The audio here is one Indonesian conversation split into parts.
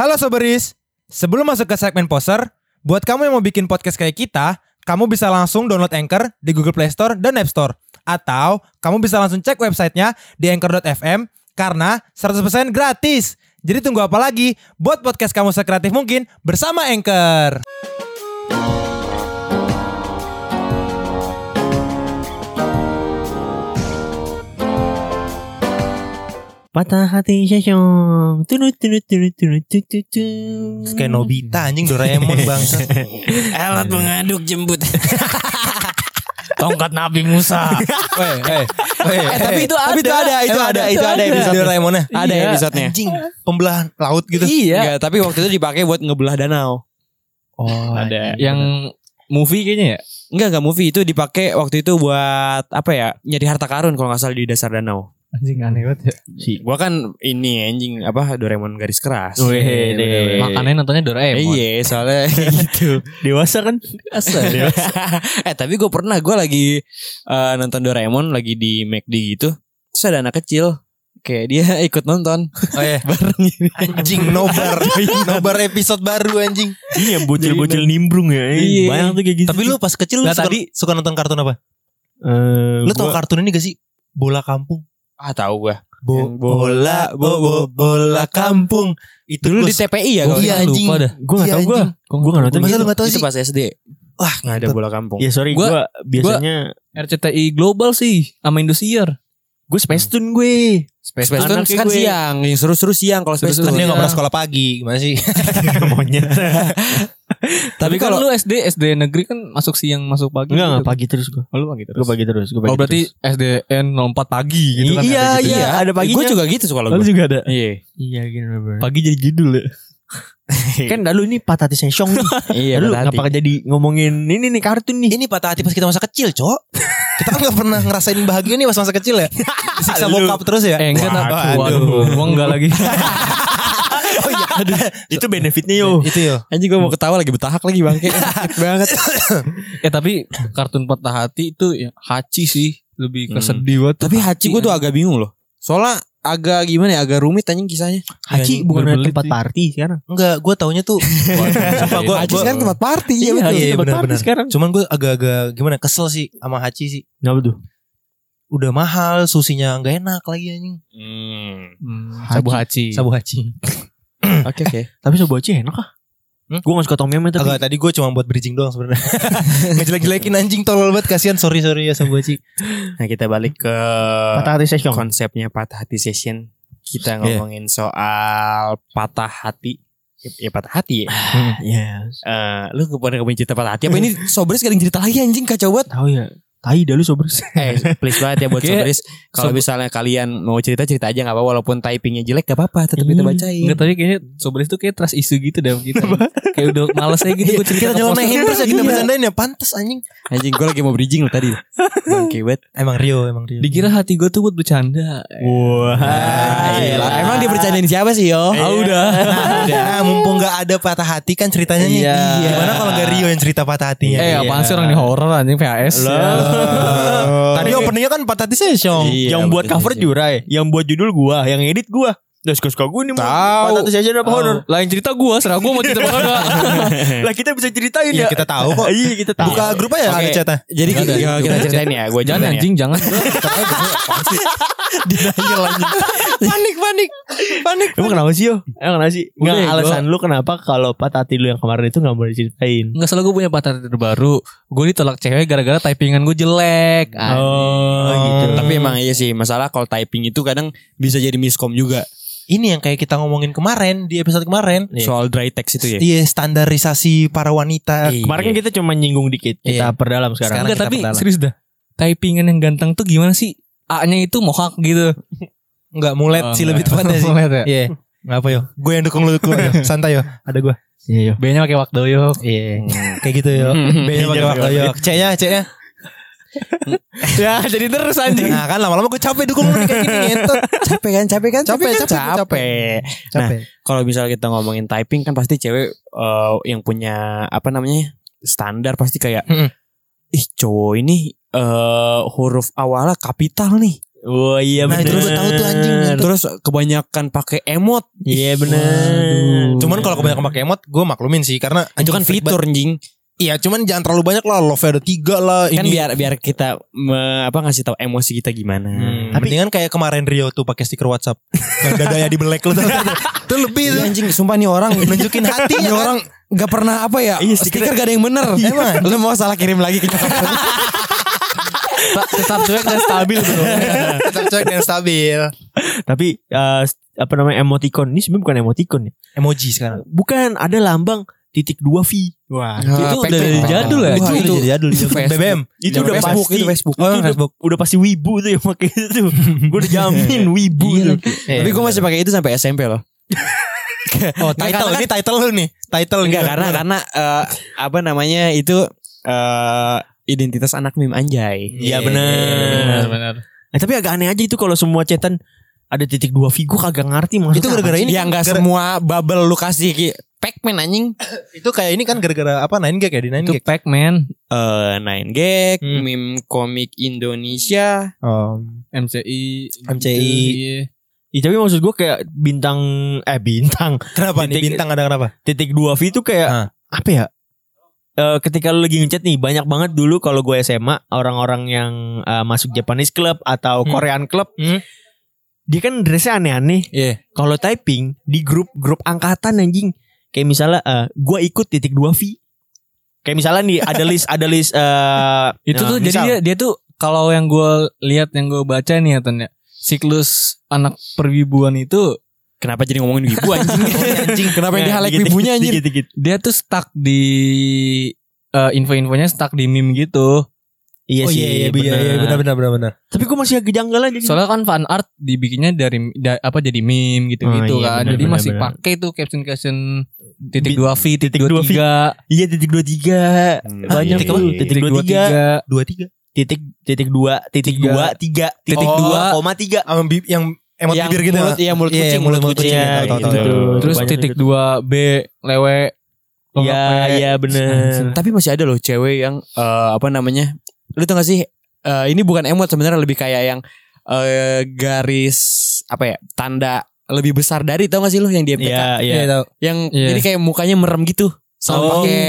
Halo Soberis, sebelum masuk ke segmen poser, buat kamu yang mau bikin podcast kayak kita, kamu bisa langsung download Anchor di Google Play Store dan App Store. Atau kamu bisa langsung cek websitenya di anchor.fm karena 100% gratis. Jadi tunggu apa lagi? Buat podcast kamu sekreatif mungkin bersama Anchor. Patah hati Sesong. Tunut tunut tunut tunut tunut tunut. Kayak Nobita anjing Doraemon bangsa. Alat mengaduk jembut. Tongkat Nabi Musa. Weh, eh, weh, Eh, tapi itu Tapi itu ada. ada, itu ada, ada, itu itu ada Doraemonnya. Ada Iya. episodenya. Anjing, pembelahan laut gitu. Iya. Enggak, tapi waktu itu dipakai buat ngebelah danau. Oh, Ada. anjing. Yang movie kayaknya ya? Enggak, enggak movie itu dipakai waktu itu buat apa ya? Nyari harta karun kalau nggak salah di dasar danau. Anjing aneh banget ya. Si, gua kan ini anjing apa Doraemon garis keras. Wih, Iya. Makanya nontonnya Doraemon. Eh, Iya, soalnya gitu. Dewasa kan? Asa, eh tapi gue pernah gue lagi eh, nonton Doraemon lagi di McD gitu. Terus ada anak kecil kayak dia ikut nonton Oh iya. bareng ini. Anjing nobar Nobar episode baru anjing Iya, Ini ya bocil-bocil nimbrung ya. Iya. Banyak tuh kayak gitu. Tapi lu pas kecil lu Nah, suka, tadi- suka nonton kartun apa? Eh, Lu tau gua- kartun ini gak sih? Bola kampung Ah tahu gue. Bo bola, bola bo, bo- bola kampung Itu Dulu gua di TPI ya kalau iya, nggak anjing. lupa dah. Gua gak Iya, tau gua. anjing. Gua gak nonton Masa lu gak tau Itu sih? pas SD. Wah Nggak ada bola kampung. Ya sorry Gua- gua biasanya RCTI Global sih sama Indosiar. gue Space Tune gue. Space Tune Anaknya kan gue. siang, yang seru-seru siang kalau Space Kan Tune. dia Iya. gak pernah sekolah pagi Gimana sih? Monyet. Tapi kalau- kalau lu SD SD negeri kan masuk siang masuk pagi. Enggak enggak gitu. pagi terus gua. Oh, lu pagi terus. Gue pagi terus. Gua pagi Oh berarti terus. SDN 04 pagi gitu kan. Iya, ada gitu. iya. ada paginya. Gue juga gitu kalau Lu gue. juga ada. Iya. Iya gini bener. Pagi jadi judul ya. Kan lalu ini patah hati Sesong nih. Iya, Lalu ngapa jadi ngomongin ini nih kartun nih? Ini patah hati pas kita masa kecil cok Kita kan gak pernah ngerasain bahagia nih pas masa kecil ya Disiksa Lu. bokap terus ya Eh enggak Waduh. Waduh, gua enggak lagi. Oh iya Itu benefitnya yo. Itu yo Anjing gue mau ketawa lagi betahak lagi bangke. Banget. eh tapi kartun patah hati itu ya Hachi sih lebih ke Hmm. Tapi Hachi gue tuh agak bingung loh. Soalnya agak gimana ya, agak rumit anjing kisahnya. Haji Iya, bukan berbelit tempat sih. party sekarang. Enggak gue taunya tuh Sumpah gua, Hachi gua, sekarang tempat party ya Iya, betul. Hachi iya, tempat party sekarang. Cuman gue agak-agak gimana kesel sih sama Hachi sih Kenapa tuh? Udah mahal susinya nggak enak lagi anjing Hmm. Hmm, Sabu Hachi. Sabu Hachi Oke oke. Tapi Soboci enak ah. Hmm? Gue gak suka Tom Yum tapi Agak tadi gue cuma buat bridging doang sebenarnya Ngejelek-jelekin anjing tolol banget Kasian sorry sorry ya Hachi Nah kita balik ke patah hati Sesong. konsepnya patah hati session. Kita Iya. ngomongin soal patah hati. Ya, ya patah hati ya. Yes. Eh, lu kepada kemudian cerita patah hati apa ini ada yang cerita lagi anjing kacau banget. Tahu ya. Tai dah lu sobres. Eh please banget ya buat Oke. sobres. Kalau Sob- misalnya kalian mau cerita cerita aja nggak apa walaupun typingnya jelek gak apa-apa tetap kita Hmm. bacain. Enggak tapi kayaknya Sobres itu kayak trust isu gitu deh kita. kayak udah males aja gitu gue cerita Kita nyelenehin terus ya Kita Iya. bercandain ya Pantes anjing Anjing gue lagi mau bridging lo tadi. Oke banget. Emang Rio Emang Rio Dikira hati gue tuh buat bercanda. Wah. Ah, iya. Emang dia bercandain siapa sih yo? Ah udah. Nah mumpung gak ada patah hati kan ceritanya nih Iya. Gimana kalau gak Rio yang cerita patah hatinya Eh apaan sih orang di horror anjing PAS. Tadi openingnya kan patah hati session Iya, yang buat cover. Jurai, yang buat judul gua, yang edit gua. Udah suka-suka gue nih mau Tahu. Patah hati Session apa horor. Lain cerita gue, serah gue mau cerita apa Lah kita bisa ceritain Iya ya. kita tahu kok Iya kita tahu. Buka grup aja ada chatnya Jadi Nggak kita, kita ceritain ya. Gue Jangan ceritain ya. anjing, jangan. Denial anjing Panik panik Panik Emang kenapa sih yo? Emang kenapa sih? Enggak alasan lu kenapa kalau patah hati lu yang kemarin itu gak boleh diceritain? Enggak salah gue punya patah hati terbaru. Gue ditolak cewek gara-gara typingan gue jelek. Oh, gitu. Tapi emang iya sih masalah kalau typing itu kadang bisa jadi miskom juga Ini yang kayak kita ngomongin kemarin Di episode kemarin Iya. soal dry text itu ya. Iya standarisasi para wanita Iya. Kemarin kan kita cuma nyinggung dikit. Kita Iya. perdalam sekarang. Enggak kita tapi perdalam. serius dah. Typingan yang ganteng tuh gimana sih? A-nya itu mohak gitu. Enggak mulet Oh, sih enggak. lebih tepatnya sih Mulet ya? Iya Ngapa yo Gue yang dukung lu dukung yo Santai yo Ada gue Iya yo. B-nya pakai wakdoyo. Iya Kayak gitu yo B-nya pakai waktu yo C-nya C-nya ya jadi terus anjing. Nah kan lama-lama gue capek dukung lu kayak gini ngentot. capek kan capek kan Capek, kan? capek, capek. Nah, Capek kalau misalnya kita ngomongin typing kan pasti cewek eh, yang punya apa namanya standar pasti kayak Mm-mm. ih cowok ini eh huruf awalnya kapital nih Oh iya Nah, bener. tahu tuh anjing. Terus kebanyakan pakai emot. Iya bener. Cuman kalau kebanyakan pakai emot, gue maklumin sih karena Itu kan fitur anjing. Iya, cuman jangan terlalu banyak lah. Love ada tiga lah. Kan ini. biar biar kita me- apa ngasih tahu emosi kita gimana. Hmm, Tapi mendingan kayak kemarin Rio tuh pakai stiker WhatsApp. Yang dadanya di belek lu. Itu lebih. Iya, anjing sumpah nih orang Nunjukin hatinya Ini kan. orang gak pernah apa ya Iya, Stiker stiker- gak ada yang bener Emang Lu mau salah kirim lagi ke nyokap lu. Ta- tetap cuek dan stabil bro. Tetap cuek dan stabil. Tapi eh, apa namanya emoticon ini sebenarnya bukan emoticon ya. Emoji sekarang. Bukan ada lambang titik dua V. Wah. itu Ah, udah dari jadul ya. Wah, itu, itu- udah jadul. itu Facebook. BBM. Itu udah Facebook, pasti itu Facebook. Oh, itu Facebook. Udah, udah pasti wibu tuh yang pakai itu tuh. Gue udah jamin wibu Iya tuh. lagi. Iya, Tapi gue masih pakai itu sampai SMP loh Oh, title. karena Ini title lu nih. Title Enggak gitu. karena karena eh, Apa namanya itu eh Identitas anak meme anjay Iya Benar bener. benar. Eh, tapi agak aneh aja itu kalau semua cetan ada titik dua V. Gue kagak ngerti maksudnya. Itu gara-gara ini. Ya nggak gara- semua bubble lu kasih ki Pac-Man anjing Itu kayak ini kan gara-gara apa? Nine gag ya di Nine Itu gag. eh Pac-Man, Nine Gag, Hmm. meme komik Indonesia, Oh. MCI, MCI. gitu, Iya, tapi maksud gue kayak bintang eh bintang Kenapa nih bintang ada kenapa? titik dua V itu kayak apa ya? Eh, ketika lu lagi ngechat nih banyak banget dulu kalau gue SMA orang-orang yang eh, masuk Japanese club atau Hmm. Korean club Hmm. Dia kan dressnya aneh-aneh. Iya. Kalau typing di grup-grup angkatan anjing kayak misalnya eh, gue ikut titik dua V. Kayak misalnya nih ada list ada list eh Itu eh, tuh jadi misal- dia, dia tuh kalau yang gue lihat yang gue baca nih ya Ton, ya, siklus anak perwibuan itu Kenapa jadi ngomongin wibu anjing? anjing. Kenapa yang di highlight Dikit-dikit, wibunya anjing? dikit-dikit. dia tuh stuck di eh, info-infonya stuck di meme gitu. Iya oh sih, iya iya iya iya, benar benar benar benar. Tapi gue masih agak janggal aja. Soalnya kan fan art dibikinnya dari da- apa jadi meme gitu-gitu Oh, iya, kan. benar, jadi benar, masih benar. pakai tuh caption-caption titik Bi- dua V, titik titik dua dua V. tiga, Iya titik dua tiga banyak titik titik dua tiga Dua tiga. titik titik dua titik dua tiga titik Oh. dua koma tiga yang emot Yang bibir gitu. mulut- iya, mulut Iya, kucing, mulut mulut kucing. Iya, gitu. terus Banyak titik dua B lewe. Iya iya bener Tapi masih ada loh cewek yang eh, apa namanya? Lu tau gak sih? eh, ini bukan emot sebenarnya lebih kayak yang eh, garis apa ya? Tanda lebih besar dari tau gak sih lu yang di MTK? iya iya Iya tahu. Yang Iya. jadi kayak mukanya merem gitu. Sama Oh. pakai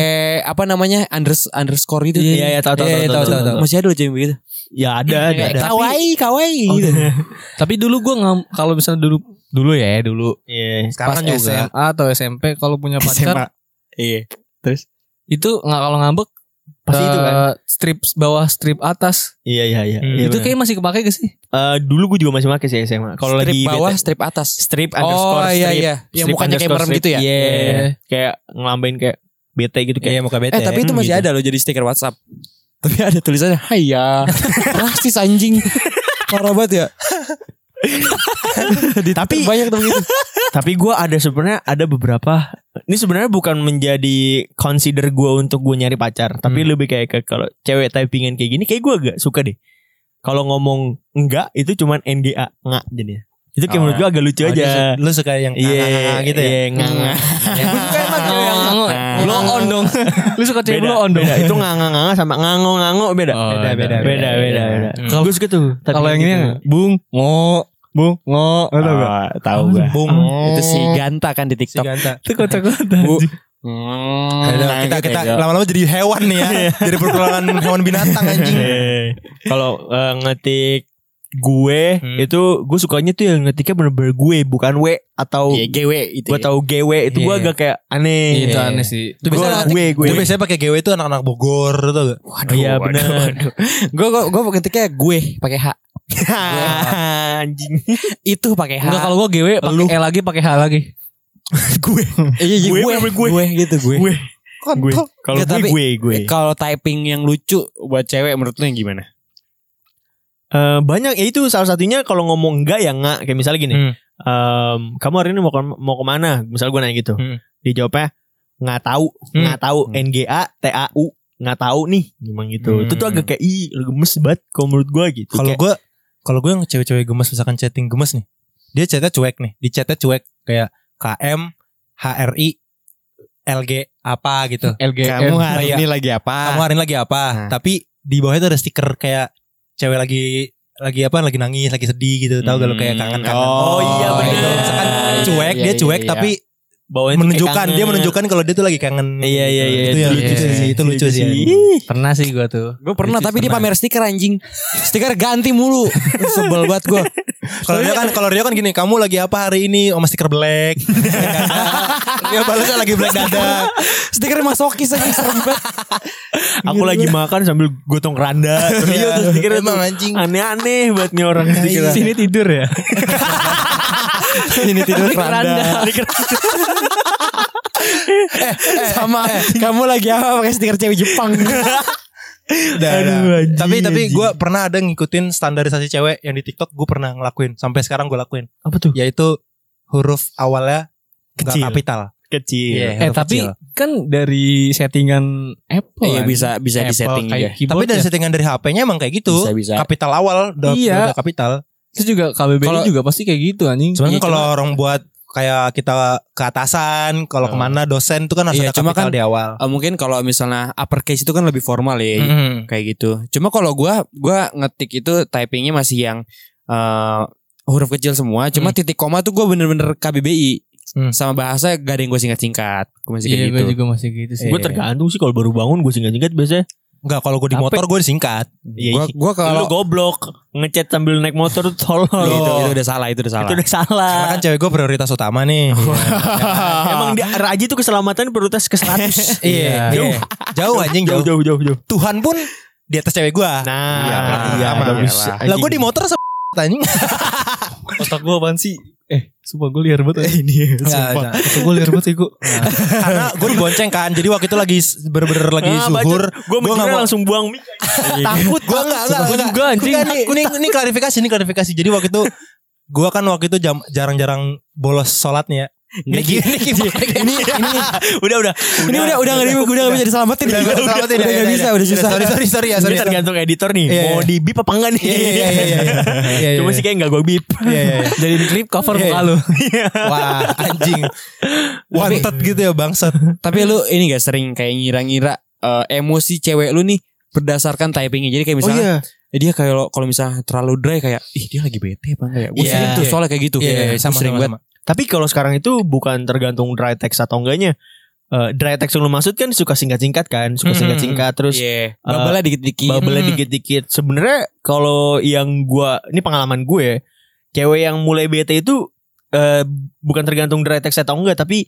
apa namanya? Unders, underscore gitu. iya iya tahu tahu Iya, tahu. Masih ada loh cewek begitu. ya ada ada kawaii, kawaii Oh, gitu. Tapi dulu gue kalau misalnya dulu dulu ya dulu iya Sekarang pas juga. SMA atau SMP kalau punya pacar Iya. itu nggak kalau ngambek pasti itu kan eh, strip bawah strip atas iya iya iya Hmm. Iya, itu kayak masih kepake gak sih? Eh, dulu gue juga masih pakai sih SMA kalau Strip lagi bawah, bete- strip atas. strip underscore Oh iya strip iya. Yang strip mukanya kayak underscore merem gitu ya. iya Iya. kayak ngelambain kayak bete gitu kayak Iya muka bete. Eh tapi itu Hmm, masih gitu. ada loh jadi stiker WhatsApp. Tapi ada tulisannya Haya Rasis anjing Parah banget ya tapi Banyak tuh gitu Tapi gue ada sebenarnya ada beberapa. Ini sebenarnya bukan menjadi consider gue untuk gue nyari pacar, tapi Hmm. lebih kayak ke kalau cewek typingan kayak gini, kayak gue agak suka deh. Kalau ngomong enggak itu cuman NGA nggak jadinya. Itu kayak Oh, menurut gue agak lucu Oh, aja. Lu suka yang Iya nganga-nganga gitu ya? Iya nganga. Gue suka emang cewek yang blow on dong. Lu suka cewek blow on dong. Itu nganga nganga sama ngango ngango beda. Oh, Beda, beda, beda, beda, beda. Gue suka tuh. Kalau yang ini gitu. bung ngo bung ngo Oh, Tahu gue Bung. Itu si Ganta kan di Si TikTok Ganta. itu kocak-kocak. Bu. Aduh, kita kita Kayak- lama-lama jadi hewan nih ya. jadi perkenalan hewan binatang anjing. Eh, Kalau eh, ngetik gue Hmm. itu gue sukanya tuh yang ngetiknya bener-bener gue bukan w atau Iya GW itu gue ya. tahu GW itu gue Iya. agak kayak aneh. Itu Iya. aneh sih. Itu Gue biasanya gue gue. Itu biasanya pakai GW itu anak-anak Bogor tuh gak? Oh, iya benar. Gue gue gue ketiknya gue pakai H Anjing. Itu pakai H Enggak kalau gua GW pakai E lagi pakai H lagi. gue. Iya iya, gue, gue gue. gue gitu gue Gue. Gue. Kalau gue tapi- gue gue. Kalau typing yang lucu buat cewek menurut lu yang gimana? Eh, banyak ya itu salah satunya kalau ngomong enggak ya enggak kayak misalnya gini. Hmm. em, kamu hari ini mau ke, mau ke mana? Misal gue nanya gitu. Hmm. Dijawabnya nggak tahu, Hmm. nggak tahu. Hmm. NGA, TAU, nggak tahu nih. Gimana gitu. Hmm. Itu tuh agak kayak ih lu gemes banget kalau menurut gue gitu. Kalau gue kalau gue yang cewek-cewek gemes misalkan chatting gemes nih. Dia chatnya cuek nih. Di chatnya cuek kayak KM HRI LG apa gitu. LGM. Kamu hari Iya. ini lagi apa? Kamu hari ini lagi apa? Nah. Tapi di bawahnya tuh ada stiker kayak cewek lagi lagi apa lagi nangis lagi sedih gitu tahu gak lu kayak kangen kangen Oh, iya, bener. gitu. misalkan Iya, cuek iya, dia iya, cuek iya. tapi Bawain menunjukkan dia menunjukkan kalau dia tuh lagi kangen Iya, iya, iya, itu itu lucu iya. sih itu lucu sih Pernah sih gue tuh. Gue pernah Lucu, tapi dia pernah. pamer stiker anjing. Stiker ganti mulu. Sebel banget gue. kalau dia kan kalau dia kan gini kamu lagi apa hari ini oh stiker black dia balasnya lagi black dada Stiker masokis aja serem banget. Aku lagi makan sambil gotong. Terus dia tuh stikernya Emang anjing. Aneh-aneh buat nih orang stiker. Sini tidur ya. Ini tidur keranda Sama kamu lagi apa pakai stiker cewek Jepang. Udah, Aduh, anjing, tapi tapi anjing. gue pernah ada ngikutin standarisasi cewek yang di TikTok gue pernah ngelakuin sampai sekarang gue lakuin Apa tuh? yaitu huruf awalnya Kecil. kapital Kecil. Iya. Eh tapi kecil. kan dari settingan Apple. Iya kan? bisa bisa Apple disetting kayak ya. tapi dari ya. settingan dari HP-nya emang kayak gitu Bisa, bisa. kapital awal udah, Iya. udah kapital Terus juga KBBI Kalau- juga pasti kayak gitu anjing. cuman Iya, kan kalau orang buat kayak kita ke atasan kalau Oh. ke mana dosen itu kan harus Iya, ada cuma kan- di awal Eh, mungkin kalau misalnya uppercase itu kan lebih formal ya. Mhm. Kayak gitu. Cuma kalau gua gua ngetik itu typingnya masih yang eh, huruf kecil semua. Cuma Hmm. titik koma tuh gua bener-bener KBBI. Hmm. Sama bahasa gak ada yang gue singkat-singkat. Gue masih kayak Iya gitu. gue juga masih gitu sih. Gue tergantung sih kalau baru bangun gue singkat-singkat biasanya. Enggak kalau gue di motor gue disingkat Iya, Gua gua Lu kalau goblok ngechat sambil naik motor tuh tolol. itu, Loh. itu udah salah, itu udah salah. Itu udah salah. karena kan cewek gue prioritas utama nih Emang dia Raji tuh keselamatan prioritas ke 100. iya Jauh. iya. jauh anjing jauh jauh jauh jauh. Tuhan pun di atas cewek gue Nah, Iya, iya, sama. bagus. Iyalah. lah gue di motor se anjing Otak gue apaan sih? Eh, sumpah gue liar banget. ini Sumpah. Otak gue liar banget sih gue. karena gue dibonceng kan jadi waktu itu lagi bener-bener lagi Ah, zuhur Gue mikirnya mau- langsung buang mic. takut gue enggak enggak enggak. juga, anjing. Ini ini klarifikasi ini klarifikasi jadi waktu itu gue kan waktu itu jam, jarang-jarang bolos sholat nih ya ini gini ini ini udah udah. Ini udah udah gak, udah gak bisa diselamatin. udah Udah, udah udah udah gak bisa, udah susah. sorry sorry sorry ya sorry tergantung editor nih. Iya, Mau iya. di bip apa enggak nih? iya iya iya Cuma sih kayak enggak gue bip. iya. Jadiin klip cover muka lu. wah anjing wanted gitu ya bangsat Tapi lu ini gak sering kayak ngira-ngira eh, emosi cewek lu nih berdasarkan typingnya. Jadi kayak misalnya eh, dia kayak kalau misalnya terlalu dry kayak ih dia lagi bete apa enggak ya? Gue Iya. sering tuh soalnya kayak gitu. iya Gua sama sering sama, sama. Tapi kalau sekarang itu bukan tergantung dry text atau enggaknya. Eh, dry text yang lu maksud kan suka singkat-singkat kan, suka Hmm, singkat-singkat terus Iya. Bubble dikit-dikit. bubble Hmm. dikit-dikit. Sebenarnya kalau yang gua ini pengalaman gue, cewek yang mulai bete itu eh, bukan tergantung dry text atau enggak, tapi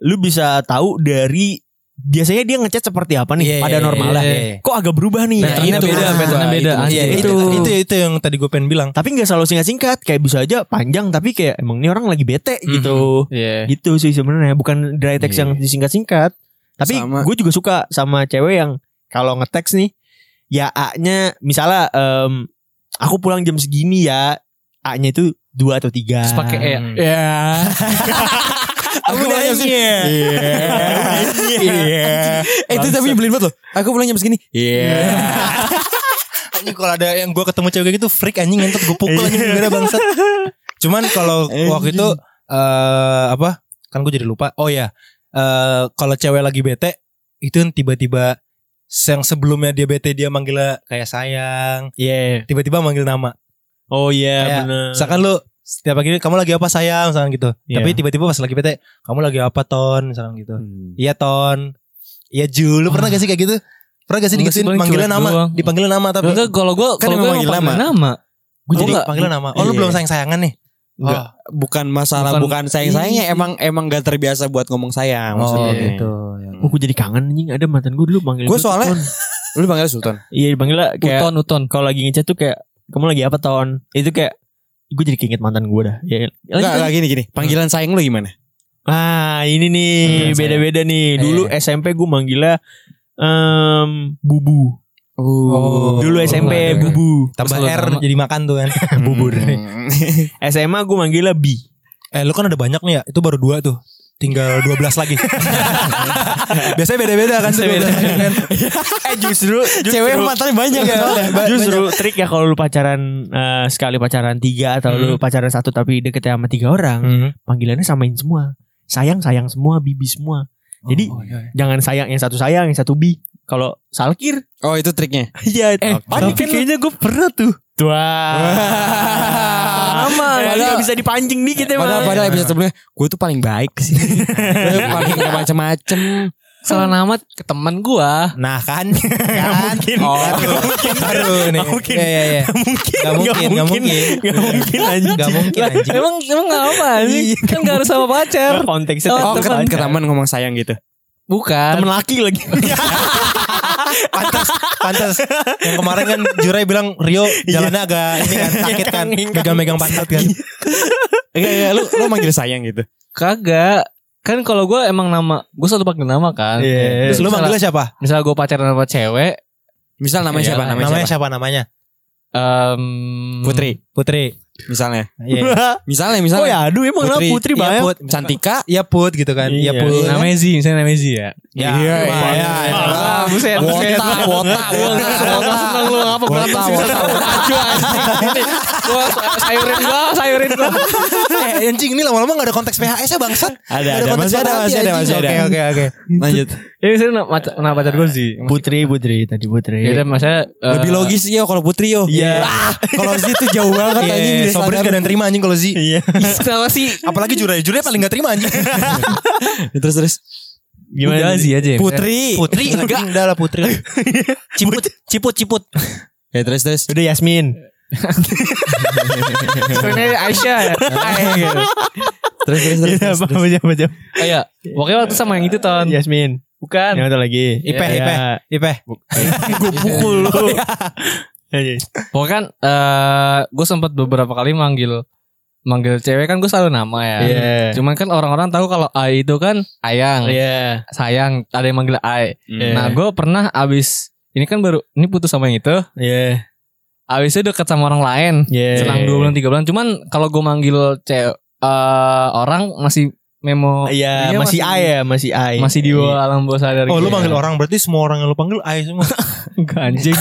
lu bisa tahu dari biasanya dia ngechat seperti apa nih Iya, pada iya, normalnya. iya, iya. Kok agak berubah nih? Patternnya Gitu. beda, Ah, patternnya beda. itu. Iya, itu, itu itu yang tadi gue pengen bilang Tapi nggak selalu singkat-singkat, kayak bisa aja panjang tapi kayak emang ini orang lagi bete gitu. Iya. Gitu sih sebenarnya, bukan dry text Iya. yang disingkat-singkat. Tapi Sama. gue juga suka sama cewek yang kalau nge-text nih ya A-nya misalnya em, aku pulang jam segini ya A-nya itu dua atau tiga. Terus pakai E ya. Hmm. Aku nanya sih. Iya. Eh, itu tapi nyebelin banget loh. Aku pulang jam segini. Iya. anjing kalau ada yang gue ketemu cewek gitu freak anjing ngentot gue pukul anjing gara bangsat. Cuman kalau waktu itu eh apa? Kan gue jadi lupa. Oh ya eh kalau cewek lagi bete itu tiba-tiba yang sebelumnya dia bete dia manggilnya kayak sayang. Iya. tiba-tiba manggil nama. Oh iya Kayak, benar. misalkan lu setiap pagi kamu lagi apa sayang misalkan gitu Iya. tapi tiba-tiba pas lagi bete kamu lagi apa ton misalkan gitu Hmm. iya ton iya Ju lu pernah gak sih kayak gitu pernah gak sih Enggak sih, digituin paling manggilnya cuek nama doang. dipanggilnya nama tapi Enggak kalau gue Kan kalau gue manggil manggil nama. nama. gue Oh, jadi enggak. panggilan nama oh lu Iya. belum sayang sayangan nih Enggak. Bukan masalah Bukan- bukan, sayang-sayangnya emang emang gak terbiasa buat ngomong sayang maksudnya. iya. gitu Oh, gue jadi kangen anjing ada mantan gue dulu manggil Gue gua soalnya Ton. lu dipanggil Sultan. iya dipanggil kayak Uton uton. kalau lagi ngechat tuh kayak kamu lagi apa ton itu kayak gue jadi keinget mantan gue dah ya Enggak, enggak gini gini. Panggilan sayang lu gimana? Ah ini nih beda-beda nih. Dulu Iya. SMP gue manggilnya em, bubu. Oh. Dulu SMP ada. bubu. tambah R nama. jadi makan tuh kan bubur Hmm. SMA gue manggilnya bi. eh lu kan ada banyak nih ya itu baru dua tuh tinggal 12 lagi biasanya beda-beda kan tuh 12 kan eh justru, justru Cewek mantannya banyak ya. justru trik ya kalau lu pacaran eh, sekali pacaran tiga atau lu Hmm. pacaran satu tapi deket sama tiga orang, Hmm. panggilannya samain semua. Sayang sayang semua, bibi semua. Jadi Oh, iya, iya. jangan sayang yang satu sayang, yang satu bi. Kalau salkir, Oh itu triknya. iya. Eh, tapi tapi kayaknya gue pernah tuh. Wah. Sama. Jadi Padahal, bisa dipancing dikit emang. padahal, padahal episode sebelumnya gue tuh paling baik sih. Gue paling gak macem-macem. Salah nama ke teman gua. Nah kan, kan? mungkin. Oh, mungkin. baru nih. Nggak mungkin. Iya, iya, iya. Gak mungkin. Gak mungkin, gak mungkin. Gak mungkin anjing. Gak mungkin anjing. Emang emang nggak apa anjing? Iya, Kan gak harus sama pacar. Konteksnya Oh, Oh ke teman ngomong sayang gitu. Bukan. Temen laki lagi. Pantas, pantas. Yang kemarin kan Jurai bilang Rio jalannya agak ini kan sakit kan, megang-megang pantat kan. Enggak, enggak, lu lu manggil sayang gitu. Kagak. Kan kalau gue emang nama, gue selalu panggil nama kan. Iya. Terus lu manggilnya siapa? Misal gue pacaran sama cewek, Misal namanya Iya, siapa? Namanya, Namanya siapa? siapa namanya? em, Putri. Putri. Misalnya. Iya. Misalnya Oh misalnya. ya aduh emang Putri. Putri, Putri Iya. Put. Cantika. Iya Put gitu kan. Iya Iya. Put. namanya Z, misalnya namanya Z ya. Ya, Iya, iya, iya. iya, iya. Ah, buset, buset. Wota, wota, wota, Wota seneng lu apa berantem sih Wota, gua sayurin gua, sayurin gua. Eh, anjing ini lama-lama gak ada konteks PHS ya bangsat. Ada, ada, konteks masih ada, masih ada, masih ada. Oke, oke, oke. Lanjut. Ini saya nama pacar gue sih. Putri, Putri tadi Putri. Ya udah maksudnya eh, Lebih logis yo kalau Putri yo. Iya. Ah, Kalau sih itu jauh banget Iya, anjing. dari Sobris standar. gak ada yang terima anjing kalau Zi. Iya. Kenapa sih? Apalagi Jurai. Jurai paling gak terima anjing. Terus terus. Udah Gimana? sih aja. ya. Putri. Putri enggak. Udah lah Putri. Ciput, ciput, ciput. Ya terus terus. Udah Yasmin. Sebenarnya Aisyah ya. Terus terus terus. Iya, apa terus. apa apa. Oh iya, pokoknya waktu sama yang itu ton. Yasmin. Bukan. Yang satu lagi. Ipeh, Iya. Ipeh. Ipeh. Gue pukul lu. Iya. Pokoknya kan eh gue sempat beberapa kali manggil manggil cewek kan gue selalu nama ya. Iya. Cuman kan orang-orang tahu kalau Ai itu kan ayang, Iya. sayang, ada yang manggil Ai. Hmm. Nah, gue pernah abis ini kan baru ini putus sama yang itu, Iya. Abis itu deket sama orang lain. Iya. Selang dua bulan tiga bulan. Cuman kalau gue manggil cewek eh, orang masih memo. Iya, Iya, masih masih- A ya, masih A. Masih di bawah alam bawah sadar. Oh lu gitu. manggil orang berarti semua orang yang lu panggil Ai semua. Enggak, anjing.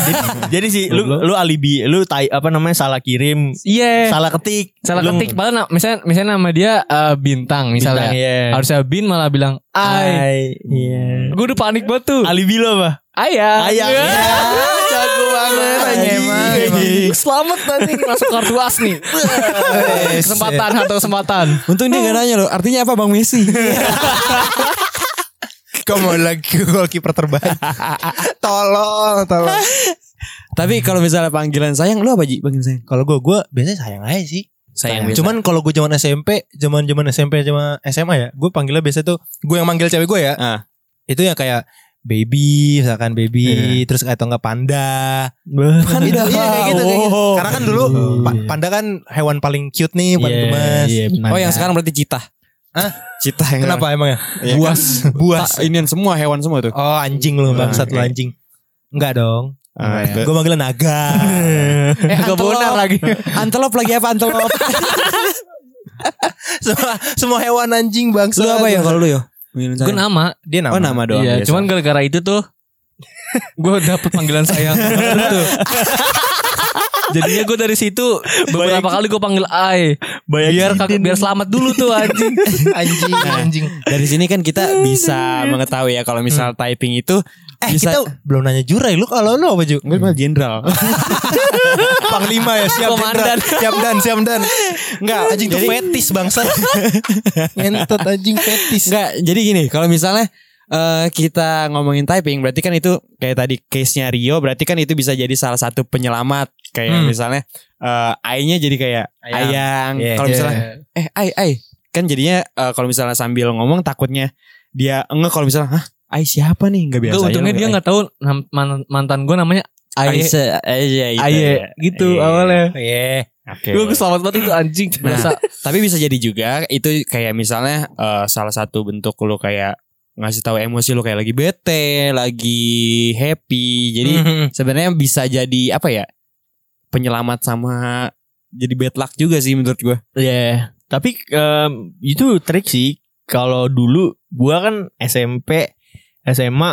Jadi sih lu lu alibi, lu tai, apa namanya salah kirim, Iya. salah ketik. Salah Lu- ketik padahal misalnya misalnya nama dia eh, bintang misalnya. Bintang, iya. Harusnya bin malah bilang Ai. Ai. Iya. Gue udah panik banget tuh. Alibi lo apa? Ayah. Ayah. Iya. Banget Anjing. emang. Selamat nanti masuk kartu as nih. kesempatan atau kesempatan. Untung dia gak nanya loh. Artinya apa Bang Messi? Kamu lagi goalkeeper terbaik. tolong, tolong. Tapi kalau misalnya panggilan sayang lu apa Ji? Panggilan sayang. Kalau gue, gue biasanya sayang aja sih. Sayang biasa. Cuman kalau gue zaman SMP, zaman zaman SMP sama SMA ya, gue panggilnya biasa tuh gue yang manggil cewek gue ya. Ah. Itu yang kayak baby, misalkan baby, terus atau enggak panda. Panda. Itu, iya kayak gitu, kayak gitu. Karena kan dulu pa- panda kan hewan paling cute nih, paling Iya, gemas. iya, benar. Oh yang sekarang berarti cita. Hah? Cita yang Kenapa emangnya? Ya, Buas, buas. Tak, inian semua hewan semua tuh. Oh anjing lu, bangsat lu Oke. anjing. Enggak dong. Ah, Gue manggilnya naga. Eh, bonar lagi. Antelop lagi apa antelop? semua semua hewan anjing bangsat. lu apa ya kalau lu yo? Panggilan Gue sayang. nama. Dia nama. Oh nama doang. Iya, biasa. cuman gara-gara itu tuh gue dapet panggilan sayang tuh. Jadinya gue dari situ beberapa kali gue panggil Ai biar kak- izin. biar selamat dulu tuh anjing. anjing, anjing. dari sini kan kita bisa mengetahui ya kalau misal typing itu Eh bisa kita belum nanya Jurai lu kalau lu apa Ju? Gue malah jenderal. Panglima ya siap Komandan. jenderal. siap dan siap dan. Enggak anjing tuh fetis bangsa. Ngentot anjing fetis. Enggak, jadi gini, kalau misalnya eh kita ngomongin typing berarti kan itu kayak tadi case-nya Rio berarti kan itu bisa jadi salah satu penyelamat kayak Hmm. misalnya eh I-nya jadi kayak Ayang. ayang. Iya. Kalau Iya. misalnya eh ai ai kan jadinya eh, kalau misalnya sambil ngomong takutnya dia enggak kalau misalnya hah ai siapa nih enggak biasa Gue aja untungnya dia nggak tahu mantan gue namanya Aye. Aye, gitu. Aye gitu Iya. awalnya. Iya. Oke. Gue selamat banget itu anjing. Nah, tapi bisa jadi juga itu kayak misalnya eh, salah satu bentuk lu kayak ngasih tahu emosi lu kayak lagi bete, lagi happy. Jadi Mhm. sebenarnya bisa jadi apa ya? Penyelamat sama jadi bad luck juga sih menurut gua. Iya. Tapi em, itu trik sih. Kalau dulu gua kan SMP, SMA,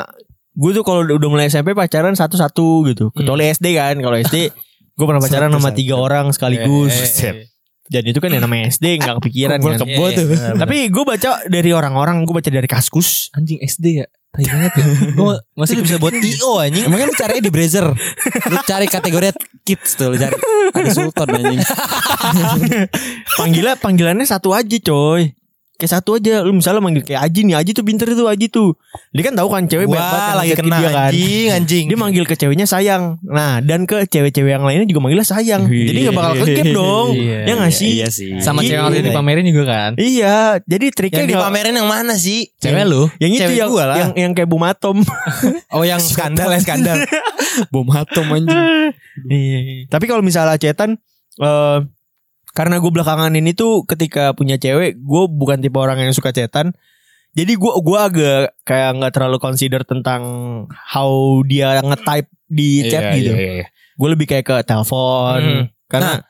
gue tuh kalau udah mulai SMP pacaran satu-satu gitu. Kecuali SD kan. Kalau SD gue pernah pacaran sama tiga orang sekaligus. Eh, eh, eh. Dan itu kan yang namanya SD nggak kepikiran Kumpul kan. kebo Iya, tuh. Tapi gue baca dari orang-orang, gue baca dari kaskus. anjing SD ya. Tai banget ya. Gue masih bisa buat IO anjing. Emangnya lu caranya di browser Lu cari kategori kids tuh Lu cari Ada Sultan anjing Panggilnya panggilannya satu aja coy. Kayak satu aja. Lu misalnya manggil kayak Aji nih. Aji tuh pinter tuh Aji tuh. Dia kan tahu kan cewek banyak banget Wah, yang lagi kena dia kan. anjing, anjing. Dia manggil ke ceweknya sayang. Nah, dan ke cewek-cewek yang lainnya juga manggilnya sayang. Jadi gak bakal kekip dong. Iya, ya gak sih? Iya sih sama cewek yang Iya. dipamerin juga kan. Iya, jadi triknya yang dipamerin yang mana sih? Cewek lu. yang itu Cewek yang, gua lah. yang yang kayak bumatom. Oh yang skandal ya skandal. Bom atom anjing Iya. Tapi kalau misalnya cetan eh karena gue belakangan ini tuh ketika punya cewek, gue bukan tipe orang yang suka cetan. Jadi gue gua agak kayak nggak terlalu consider tentang how dia nge-type di chat Iya, gitu. iya, iya. Gue lebih kayak ke telepon. Hmm. Karena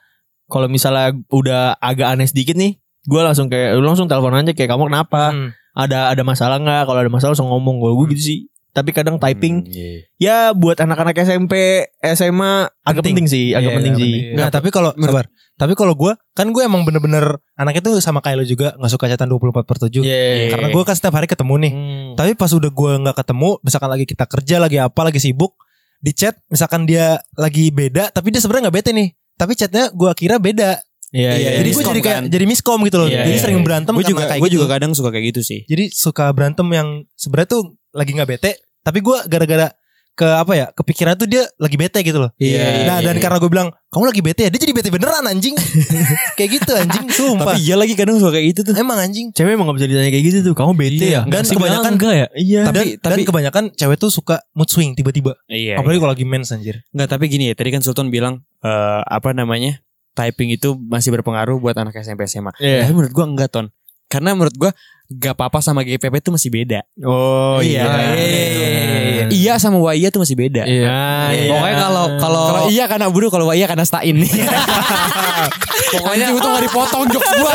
kalau misalnya udah agak aneh sedikit nih, gue langsung kayak langsung telepon aja kayak kamu kenapa? Hmm. Ada ada masalah nggak? Kalau ada masalah langsung ngomong. Gue gitu sih. Tapi kadang typing Hmm, iya. ya buat anak-anak SMP, SMA agak Penting. penting sih, agak Iya, penting iya, sih. penting. Nah, tapi kalau sabar. Tapi kalau gue kan gue emang bener-bener anaknya tuh sama kayak lo juga nggak suka chatan 24 per 7 Iya. Karena gue kan setiap hari ketemu nih. Hmm. Tapi pas udah gue nggak ketemu, misalkan lagi kita kerja lagi apa, lagi sibuk, di chat misalkan dia lagi beda, tapi dia sebenarnya nggak bete nih. Tapi chatnya gue kira beda. Iya, Iya, iya. jadi gue miskom jadi kayak kan. jadi miskom gitu loh. Iya, jadi iya, sering iya. berantem Gue juga kayak gue gitu. juga kadang suka kayak gitu sih. Jadi suka berantem yang sebenarnya tuh lagi nggak bete, tapi gue gara-gara ke apa ya kepikiran tuh dia lagi bete gitu loh. Iya, Nah dan karena gue bilang kamu lagi bete ya, dia jadi bete beneran anjing. kayak gitu anjing, sumpah. Tapi iya lagi kadang suka kayak gitu tuh. Emang anjing. Cewek emang gak bisa ditanya kayak gitu tuh. Kamu bete ya? Dan Sih kebanyakan enggak ya. Iya. dan, Tapi- dan tapi- kebanyakan cewek tuh suka mood swing tiba-tiba. Iya. Apalagi kalau lagi mens anjir. Enggak, tapi gini ya. Tadi kan Sultan bilang eh, apa namanya? Typing itu masih berpengaruh buat anak SMP SMA. Iya. Tapi menurut gua enggak, Ton. Karena menurut gua gak apa-apa sama GPP itu masih beda. Oh Iya, iya. iya, iya, iya. Iya sama Waya tuh masih beda. Iya. Iya. Pokoknya kalau kalau Kalau iya karena buru, kalau Waya karena stain. Pokoknya itu gak dipotong jokes gua.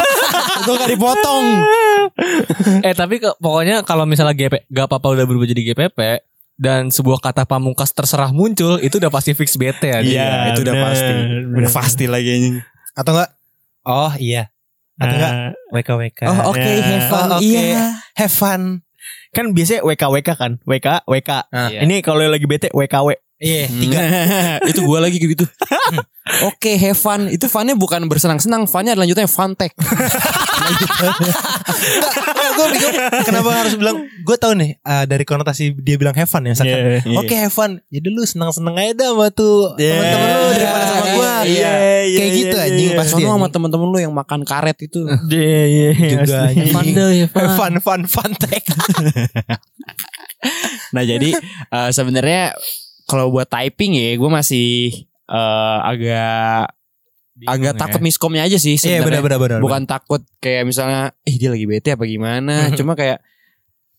Itu gak dipotong. eh tapi ke, pokoknya kalau misalnya GP gak apa-apa udah berubah jadi GPP dan sebuah kata pamungkas terserah muncul itu udah pasti fix bete ya. Iya, itu udah bener, pasti. Udah pasti lagi. Atau enggak? Oh iya. Atau enggak? WK WK. Oh, oke, Ya. have fun. Oh, oke. Iya. Have fun. Kan biasanya WK WK kan. WK WK. Ah. Iya. Ini kalau lagi bete WKW. Iya, tiga. itu gua lagi gitu. Oke, have fun. Itu funnya bukan bersenang-senang, funnya lanjutnya fun tech. gue bingung kenapa harus bilang gue tahu nih eh, dari konotasi dia bilang have fun ya misalkan Iya. oke have fun jadi lu senang seneng aja dah sama tuh Iya. teman-teman lu daripada sama gue Iya, iya, kayak gitu iya, anjing iya. pasti Sono sama anjing. temen-temen lu yang makan karet itu. Iya, iya, iya. juga Asli. anjing. Fun deh, fun. have fun fun fun tech Nah jadi eh, sebenarnya kalau buat typing ya gue masih eh, agak agak ya. takut miskomnya aja sih iya sebenarnya. benar benar benar Bukan takut kayak misalnya, ih dia lagi bete apa gimana. Cuma kayak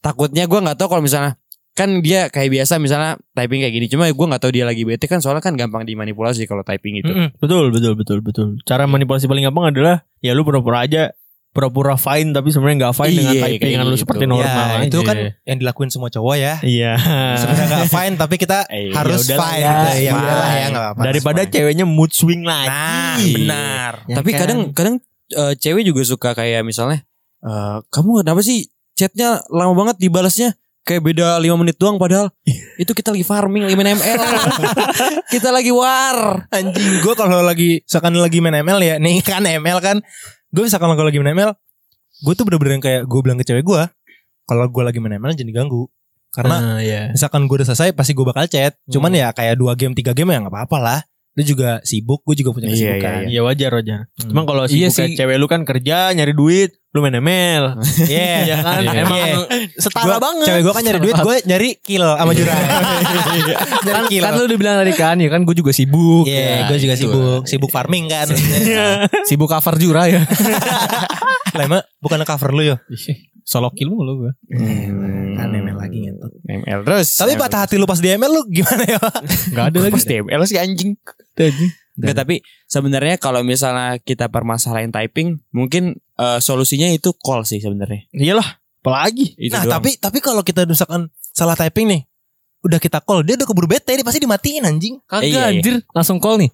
takutnya gue nggak tahu kalau misalnya kan dia kayak biasa misalnya typing kayak gini. Cuma gue nggak tahu dia lagi bete kan soalnya kan gampang dimanipulasi kalau typing itu. Mm-mm. Betul, betul, betul, betul. Cara manipulasi paling gampang adalah ya lu pura-pura aja pura-pura fine tapi sebenarnya nggak fine dengan Iya, typingan lu gitu. seperti ya normal. itu aja. kan yang dilakuin semua cowok ya Iya. sebenarnya nggak fine tapi kita Eh, harus ya udahlah fine ya, gitu. ya ya nggak apa-apa Daripada Fine. ceweknya mood swing lagi. nah Iya. benar Ya Tapi kan? kadang kadang eh, cewek juga suka kayak misalnya eh, kamu kenapa sih chatnya lama banget dibalasnya kayak beda 5 menit doang padahal itu kita lagi farming lagi main ML kita lagi war anjing gue kalau lagi misalkan lagi main ML ya nih kan ML kan gue misalkan kalau lagi main ML gue tuh bener-bener yang kayak gue bilang ke cewek gue kalau gue lagi main ML jangan diganggu karena Ah, iya. misalkan gue udah selesai pasti gue bakal chat. Cuman ya kayak dua game tiga game ya nggak apa-apa lah lu juga sibuk gue juga punya Iya, kesibukan Iya wajar wajar. Hmm. Cuma kalau Iya sibuk sih. cewek lu kan kerja nyari duit, lu main ML. Iya Iya kan? Iya. Emang Iya. setara Gua- banget. Cewek gue kan nyari duit Gue nyari kill sama jurang Nyari kill Kan lu udah bilang tadi kan ya kan gue juga sibuk. Iya Ya, gue juga itu. sibuk Sibuk farming kan Sibuk cover jura ya. Lah emang bukan cover lu ya Solo kill mulu gue. Kan ML lagi ngentot ML terus Tapi patah hati lu pas di ML lu gimana ya Gak ada lagi. Pasti ML sih anjing Nggak, tapi sebenarnya kalau misalnya kita permasalahin typing mungkin eh, solusinya itu call sih sebenarnya Iyalah, apalagi. itu Nah doang. tapi tapi kalau kita misalkan salah typing nih Udah kita call Dia udah keburu bete Dia pasti dimatiin anjing Kagak Iya, iya. anjir langsung call nih.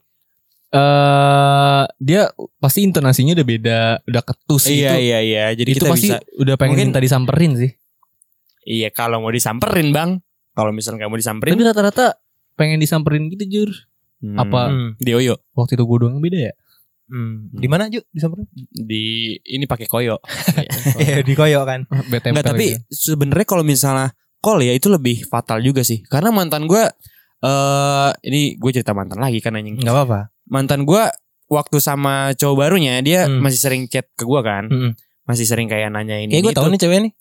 Eh dia pasti intonasinya udah beda, udah ketus iya gitu. iya iya jadi itu kita pasti bisa udah pengen mungkin- minta disamperin sih. Iya kalau mau disamperin bang. Kalau misalnya kamu disamperin. Tapi rata-rata pengen disamperin gitu jur. Hmm, apa- Hmm. di Oyo Waktu itu gue doang beda ya. Hmm. Di mana Ju? Disamperin? di ini pakai koyo. Iya, di koyo kan. Beda Enggak tapi sebenarnya kalau misalnya call ya itu lebih fatal juga sih. Karena mantan gue eh ini gue cerita mantan lagi kan anjing. Enggak apa-apa. Mantan gue waktu sama cowok barunya dia Hmm. masih sering chat ke gue kan. Hmm. Masih sering kayak nanya ini. Kayak gue tahu nih cewek nih.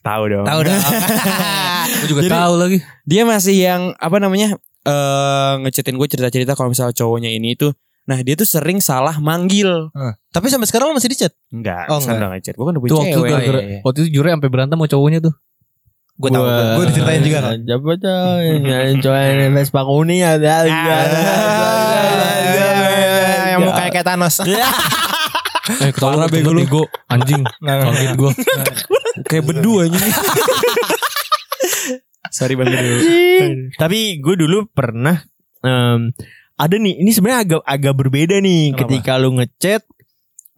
Tahu dong. Tahu dah. Gue juga tahu lagi. dia masih yang apa namanya eh ngechatin gue cerita-cerita kalau misalnya cowoknya ini itu nah dia tuh sering salah manggil Tapi sampai sekarang lo masih di chat? enggak Oh, enggak. ngechat gue kan udah punya Tuh waktu itu cewek gara-gara iya, iya. waktu itu jure sampai berantem sama cowoknya tuh. Gue tahu. Gue diceritain juga kan. Coba coba Coba Vespa kuning ada Yang mukanya kayak Thanos. Eh ketawa bego lu. Bego anjing. Kaget gue. kayak berdua anjing sorry bang Bedu. Tapi gue dulu pernah em, ada nih. Ini sebenarnya agak agak berbeda nih. Kenapa? Ketika lu ngechat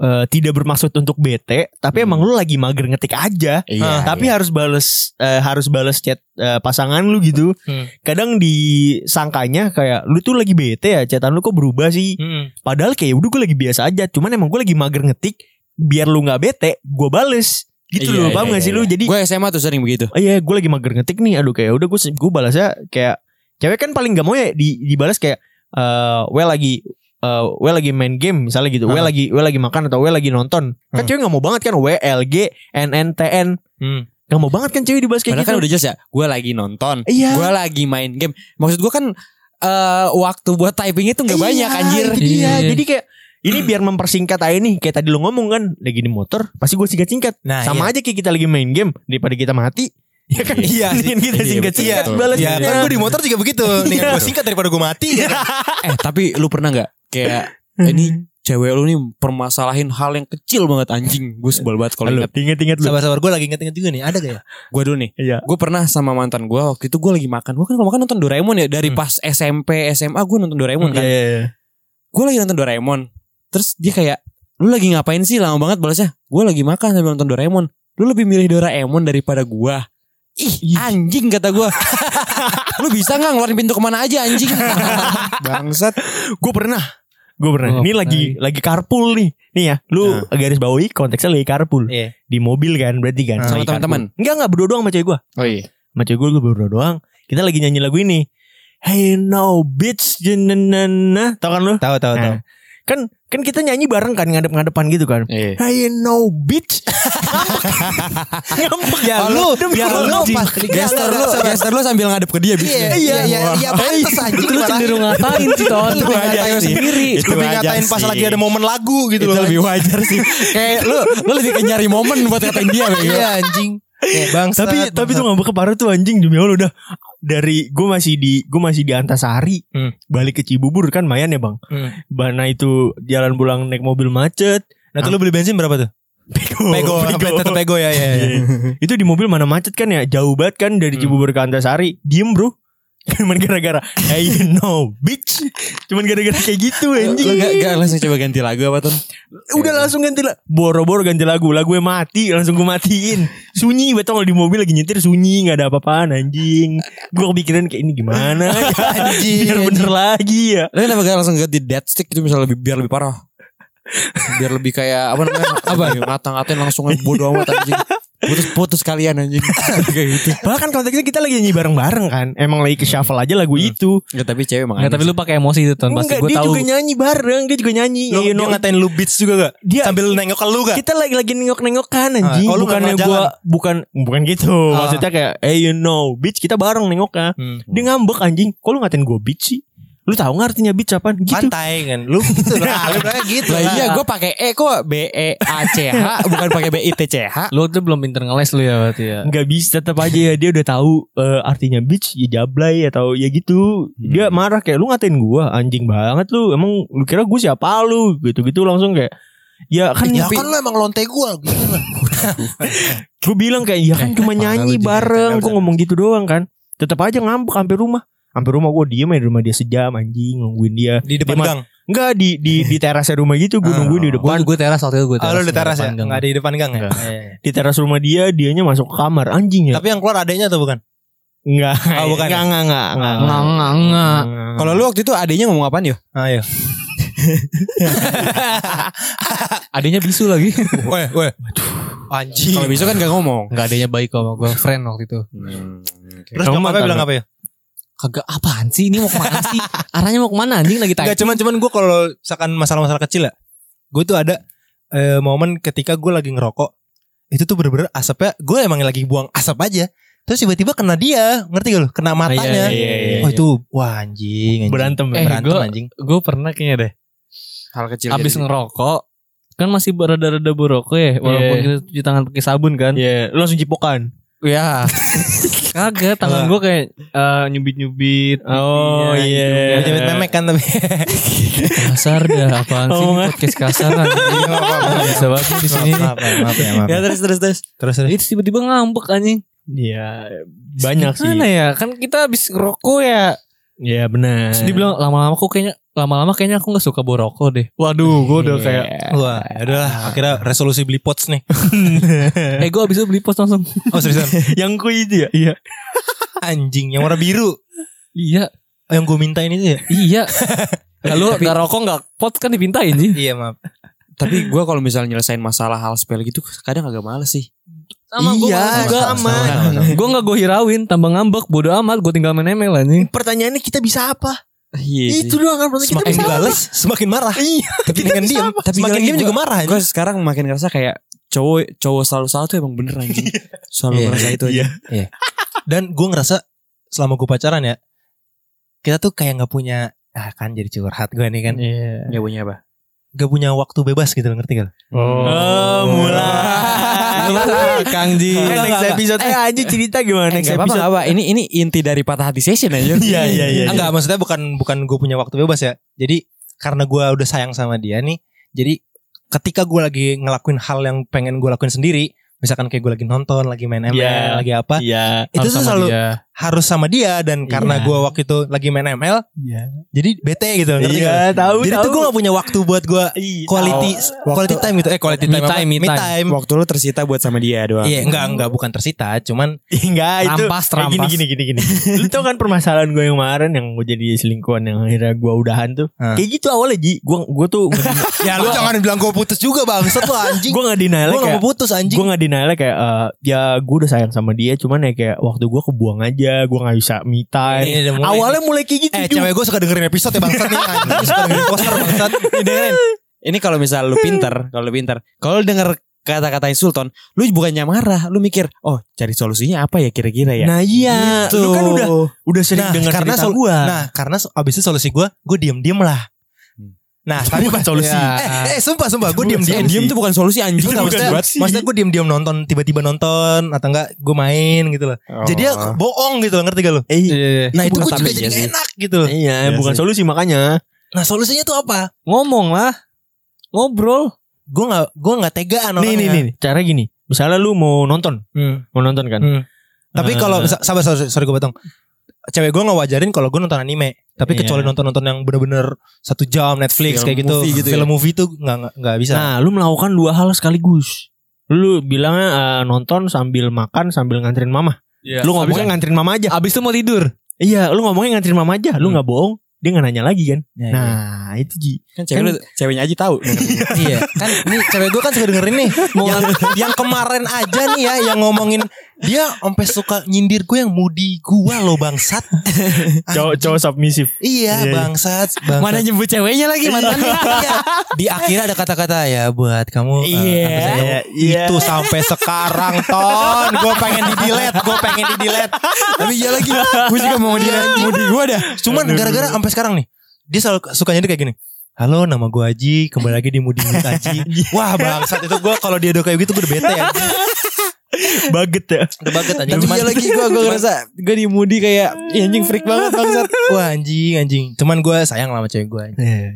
eh, tidak bermaksud untuk bete, tapi emang lu lagi mager ngetik aja. iya tapi harus bales eh, harus bales chat eh, pasangan lu gitu. Hmm. Kadang disangkanya kayak lu tuh lagi bete ya, chatan lu kok berubah sih. Hmm. Padahal kayak udah gue lagi biasa aja. Cuman emang gue lagi mager ngetik biar lu nggak bete, gue bales. Gitu Iya, loh, iya, paham iya, gak sih iya. lu? Jadi gue SMA tuh sering begitu Oh iya gue lagi mager ngetik nih Aduh kayak udah gue gue balasnya kayak Cewek kan paling gak mau ya di, dibalas kayak eh well lagi eh well lagi main game misalnya gitu. Ah. lagi well lagi makan atau well lagi nonton. Kan Hmm. cewek gak mau banget kan W L G N N T N. Hmm. Gak mau banget kan cewek dibahas kayak Padahal kan gitu. udah jelas ya gue lagi nonton Iya. gue lagi main game maksud gue kan eh waktu buat typing itu nggak Iya, banyak anjir dia. Iya. Jadi kayak ini biar mempersingkat aja nih kayak tadi lu ngomong kan lagi di motor pasti gue singkat-singkat. Nah, Sama aja kayak kita lagi main game daripada kita mati. Ya kan Iya sih. Mendingan kita Iya, singkat-singkat betul. balasnya. Iya kan gue di motor juga begitu. Nih gue singkat daripada gue mati. eh tapi lu pernah nggak kayak ini cewek lu nih permasalahin hal yang kecil banget anjing gue sebel banget kalau Halo, ingat inget-inget lu. Sabar-sabar gue lagi inget-inget juga nih. Ada gak ya? gue dulu nih Iya. gue pernah sama mantan gue waktu itu gue lagi makan gue kan kalau makan nonton Doraemon ya dari Hmm. pas SMP SMA gue nonton Doraemon kan Iya, iya, iya. gue lagi nonton Doraemon terus dia kayak lu lagi ngapain sih lama banget balasnya gue lagi makan sambil nonton Doraemon lu lebih milih Doraemon daripada gue ih anjing kata gue lu bisa nggak ngeluarin pintu ke mana aja anjing bangsat Gue pernah. Gue pernah. Oh, ini pernah. lagi lagi carpool nih. Nih ya, lu garis bawahi konteksnya lagi carpool. Iya. Di mobil kan berarti kan. Ah. Sama teman-teman? Enggak enggak berdua doang sama cewek gue. oh iya Sama cewek gue gue berdua doang. Kita lagi nyanyi lagu ini. Hey no bitch jenenana. Tahu kan lu? Tahu tahu tahu. Kan kan kita nyanyi bareng kan ngadep-ngadepan gitu kan. iya Hey no bitch. Ngambek Ya lu, ya lu pas Gester lu, gester lu sambil ngadep ke dia Iya, iya, iya, iya, pantes anjing Lu malah. cenderung ngatain sih Ton. Wajar ngatain sendiri. Itu ngatain pas lagi ada momen lagu gitu itu loh. lebih wajar sih kayak lu lu lebih nyari momen buat katain dia. Iya anjing. Bang, tapi tapi tuh ngambek parah tuh anjing. Demi Allah udah. Dari gue masih di gue masih di Antasari. Hmm. balik ke Cibubur kan mayan ya bang? Bana itu jalan pulang naik mobil macet. Nah, tuh lu beli bensin berapa tuh? Pego. Pego, tetep pego ya, ya. ya. Itu di mobil mana macet kan ya? Jauh banget kan dari Hmm. Cibubur ke Antasari. Diem bro Cuman gara-gara Hey you know bitch. Cuman gara-gara kayak gitu lu anjing. gak, gak langsung coba ganti lagu apa tuh Udah langsung ganti lagu Boro-boro ganti lagu Lagu gue mati Langsung gue matiin. Sunyi Betul kalau di mobil lagi nyetir Sunyi Gak ada apa-apaan anjing. Gue kepikiran kayak ini gimana? Ya Anjing, Biar bener lagi ya. Lu kenapa gak langsung ganti dead stick itu misalnya lebih biar lebih parah? Biar lebih kayak apa namanya apa ngata-ngatain langsung bodo amat anjing putus-putus kalian anjing. Kayak gitu. Bahkan konteksnya kita lagi nyanyi bareng-bareng kan. Emang lagi ke shuffle aja lagu itu. Nggak, tapi cewek emang tapi lu pakai emosi itu Ton. Pasti Enggak gue dia tahu. juga nyanyi bareng Dia juga nyanyi. Lu, You dia know, ngatain lu bitch juga gak? Dia Sambil nengok ke lu gak? kita lagi lagi nengok-nengok kan anjing. Ah, oh, bukannya gua bukan bukan gitu. Ah. maksudnya kayak eh you know bitch kita bareng nengoknya. Hmm. dia ngambek anjing. Kok lu ngatain gua bitch sih lu tahu nggak artinya bitch apaan? Gitu. Pantai kan. Lu gitu lah. Lu bilangnya gitu lah iya gue pakai E kok B E A C H bukan pakai B I T C H. Lu tuh belum pinter ngeles lu ya berarti ya. nggak bisa tetap aja ya. Dia udah tahu eh, artinya bitch ya jablay atau ya gitu. Dia marah kayak lu ngatain gua? Anjing banget lu. Emang lu kira gua siapa lu? Gitu-gitu langsung kayak ya kan Ya kan lu emang lonte gua. Gitu lah. gue bilang kayak ya kan Eh, cuma nyanyi bareng gue ngomong gitu doang kan. Tetap aja ngambek sampai rumah sampai rumah gue diem aja di rumah dia sejam anjing nungguin dia Di depan Dia gang. Enggak di di di terasnya rumah gitu gue Ah. nungguin di depan. gue teras waktu itu gue Oh, teras. lu di teras ya? Enggak di depan gang ya? Enggak. Iya. Di teras rumah dia, dianya masuk ke kamar anjing ya. Tapi yang keluar adanya atau bukan? Enggak. Oh, bukan Enggak, ya? enggak, enggak, enggak. Enggak, enggak, enggak. Kalau lu waktu itu adanya ngomong apaan yo? Ayo. Adanya bisu lagi. Weh, weh. Anjing. Kalau bisa kan gak ngomong. Enggak adanya baik kok sama gue friend waktu itu. Terus Kamu nyokapnya bilang apa ya? Kagak apaan sih ini mau ke mana sih? Arahnya mau ke mana anjing lagi Enggak typing. cuman cuman gue kalau misalkan masalah-masalah kecil ya, gue tuh ada eh, momen ketika gue lagi ngerokok, itu tuh bener-bener asapnya, gue emang lagi buang asap aja, terus tiba-tiba kena dia, ngerti gak lu? Kena matanya. iya, iya, iya. Oh itu, wah anjing, anjing. Berantem? Eh, berantem gua- anjing. Gue pernah kayaknya deh. Hal kecil. Abis gitu. ngerokok kan masih berada-rada borokok ya walaupun Iya. kita cuci tangan pakai sabun kan Iya, lu langsung cipokan. ya kagak tangan gue kayak eh, nyubit-nyubit Oh, iya. hidungnya. Dia nyebut memek kan tapi. kasar dah apaan sih Omongan. podcast kasar kan bisa banget nih di sini. Maaf, ya, maaf. Ya ya. terus terus terus. Terus terus. itu tiba-tiba ngambek anjing Iya, banyak sih. Gimana ya kan kita habis ngerokok ya Iya, benar. Terus dibilang lama-lama kok kayaknya lama-lama kayaknya aku nggak suka borokok deh waduh gue udah Iya. kayak Wah, udahlah akhirnya resolusi beli pots nih. eh gue abis itu beli pos langsung Oh seriusan. yang kui itu ya? Iya. Anjing yang warna biru. iya Oh, yang gue mintain itu ya? iya kalau nggak rokok nggak pot kan dipintain sih Iya maaf. Tapi gue kalau misalnya nyelesain masalah hal sepele gitu kadang agak males sih. sama gue Iya, juga sama. gue nggak gue hirauin tambah ngambek bodo amat gue tinggal main ML anjing Pertanyaannya kita bisa apa? Iya. Itu doang kan Semakin dibales, semakin marah. Iya. Tapi dengan diam, Tapi semakin diam juga marah. Gue sekarang makin ngerasa kayak cowok cowok selalu salah tuh emang bener anjing. Selalu Iya, ngerasa itu aja. Dan gue ngerasa selama gue pacaran ya, kita tuh kayak nggak punya, ah kan jadi curhat gue nih kan, iya Gak punya apa? gak punya waktu bebas gitu loh, ngerti gak? Oh, mulai. Kang Ji next episode eh aja cerita gimana next gak apa. Ini ini inti dari patah hati session aja. Iya, iya, iya. Enggak, maksudnya bukan bukan gue punya waktu bebas ya. Jadi karena gue udah sayang sama dia nih, jadi ketika gue lagi ngelakuin hal yang pengen gue lakuin sendiri, misalkan kayak gue lagi nonton, lagi main ML, Iya. lagi apa, Iya. itu tuh selalu dia. Harus sama dia dan karena Iya. gue waktu itu lagi main ML, Iya. jadi bete gitu, Iya, nggak? tahu Jadi tahu. tuh gue gak punya waktu buat gue Iya, quality tahu. quality time gitu, eh quality Me time, apa? time, me me time. time. Waktu lu tersita buat sama dia doang. Iya, enggak enggak bukan tersita, cuman Enggak itu Rampas, gini rampas. gini gini gini. Lu tau kan permasalahan gue yang kemarin yang gue jadi selingkuhan yang akhirnya gue udahan tuh. Hah. Kayak gitu awalnya Ji. Gue gue tuh ya lu jangan bilang gue putus juga bangsat lu anjing. gue nggak denial Gue gak mau putus anjing. gue nggak denial kayak eh, ya gue udah sayang sama dia cuman ya kayak waktu gue kebuang aja gue nggak bisa me time. Iya. Awalnya mulai kayak gitu. Eh cewek gue suka dengerin episode ya bangsat nih anjing suka dengerin poster bangsat. Dengerin. Ini kalau misal lu pinter, kalau lu pinter, kalau lu denger kata-katain Sultan, lu bukannya marah, lu mikir, oh cari solusinya apa ya kira-kira ya? Nah iya, Gitu. lu kan udah udah sering Nah, dengar karena cerita sol- gue. Nah karena abis itu solusi gue Gue diem-diem lah Nah tapi bukan solusi. Eh, eh sumpah sumpah Gue Eh, diem-diem diem tuh bukan solusi anjing. Bukan maksudnya, buat- maksudnya gue diem-diem nonton Tiba-tiba nonton Atau enggak gue main gitu loh Jadi dia bohong gitu loh Ngerti gak lo Eh, Iya. Nah itu bukan gue juga jadi iya gak sih. enak gitu loh Iya, Iya bukan sih. solusi makanya. Nah solusinya tuh apa ngomong lah ngobrol Gue gak Gue gak tegaan Nih nih nih, cara gini. Misalnya lu mau nonton, Hmm. mau nonton kan. Hmm. Tapi Eh, kalau sabar sorry, sorry gue potong. Cewek gue ngewajarin kalau gue nonton anime. Tapi Iya. kecuali nonton-nonton yang bener-bener satu jam Netflix Film kayak gitu, movie gitu ya? film movie tuh nggak nggak- bisa. Nah, lu melakukan dua hal sekaligus. Lu bilangnya eh, nonton sambil makan sambil nganterin mama. Iya. Lu ngomongnya nganterin mama aja. abis itu mau tidur Iya, lu ngomongnya nganterin mama aja. Lu Hmm. nggak bohong. Dia nggak nanya lagi kan. Ya, iya. Nah, itu Ji. Kan cewek lu, ceweknya aja tahu. iya. Kan ini cewek gue kan suka dengerin nih. yang, yang kemarin aja nih ya yang ngomongin dia sampai suka nyindir gue yang mudi gue loh bangsat. Cowok cowok submisif. Iya, Iya, iya. bangsat, bangsat. mana nyebut ceweknya lagi mantannya Iya. Di akhirnya ada kata-kata ya buat kamu. eh, Iya, apa sih, iya, iya. Itu sampai sekarang ton. Gue pengen di delete, gue pengen di delete. Tapi iya lagi, gue juga mau di mau di gue dah. Cuman gara-gara sampai sekarang nih, dia selalu suka nyindir kayak gini. Halo nama gue Aji Kembali lagi di Mudi Aji Wah bangsat itu gue Kalau dia udah kayak gitu gue udah bete ya Baget ya. Udah banget anjing. Tapi Cuman, iya lagi gue gue ngerasa gue di Moody kayak "Ih, anjing freak banget bangsat. wah anjing anjing. Cuman gue sayang lah sama cewek gue.